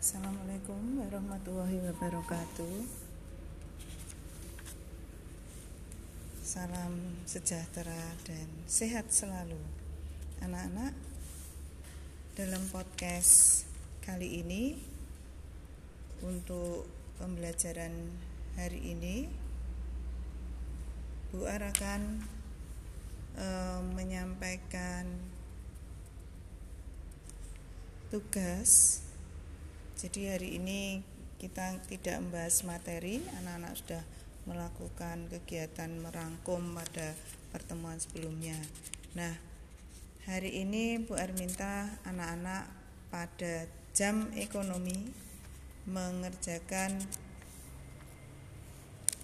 Assalamualaikum warahmatullahi wabarakatuh. Salam sejahtera dan sehat selalu, anak-anak. Dalam podcast kali ini, untuk pembelajaran hari ini, Bu Ar akan e, menyampaikan tugas jadi hari ini kita tidak membahas materi, anak-anak sudah melakukan kegiatan merangkum pada pertemuan sebelumnya. Nah, hari ini Bu Ar minta anak-anak pada jam ekonomi mengerjakan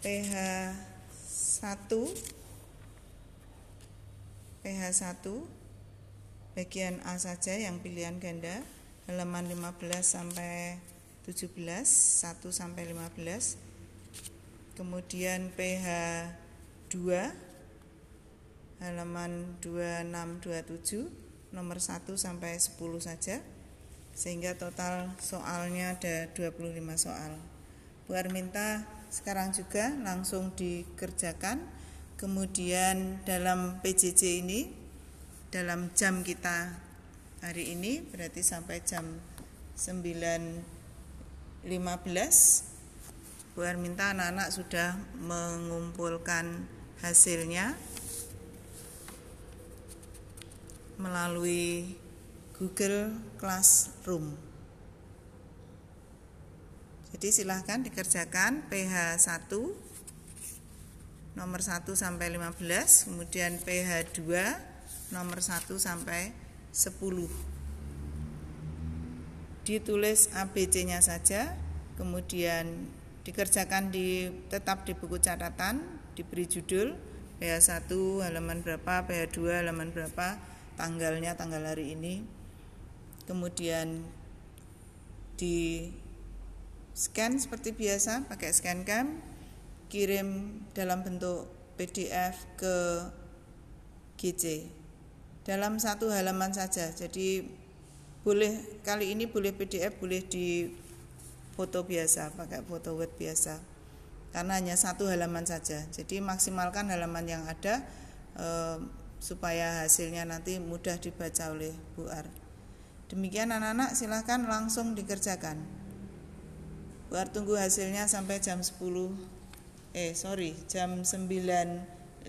PH 1 PH 1 bagian A saja yang pilihan ganda halaman 15 sampai 17 1 sampai 15 kemudian PH 2 halaman 26 27 nomor 1 sampai 10 saja. Sehingga total soalnya ada 25 soal. Bu Arminta sekarang juga langsung dikerjakan. Kemudian dalam PJJ ini dalam jam kita hari ini berarti sampai jam 9.15 Bu minta anak-anak sudah mengumpulkan hasilnya melalui Google Classroom. Jadi silahkan dikerjakan PH 1 nomor 1 sampai 15, kemudian PH 2 nomor 1 sampai 10 ditulis ABC-nya saja kemudian dikerjakan di tetap di buku catatan diberi judul PH1 halaman berapa PH2 halaman berapa tanggalnya tanggal hari ini. Kemudian di scan seperti biasa pakai scan cam kirim dalam bentuk PDF ke GC dalam satu halaman saja. Jadi boleh kali ini boleh PDF, boleh di foto biasa, pakai foto word biasa. Karena hanya satu halaman saja. Jadi maksimalkan halaman yang ada eh, supaya hasilnya nanti mudah dibaca oleh Bu Ar. Demikian anak-anak silahkan langsung dikerjakan. Bu Ar tunggu hasilnya sampai jam 10 eh sorry jam 9.15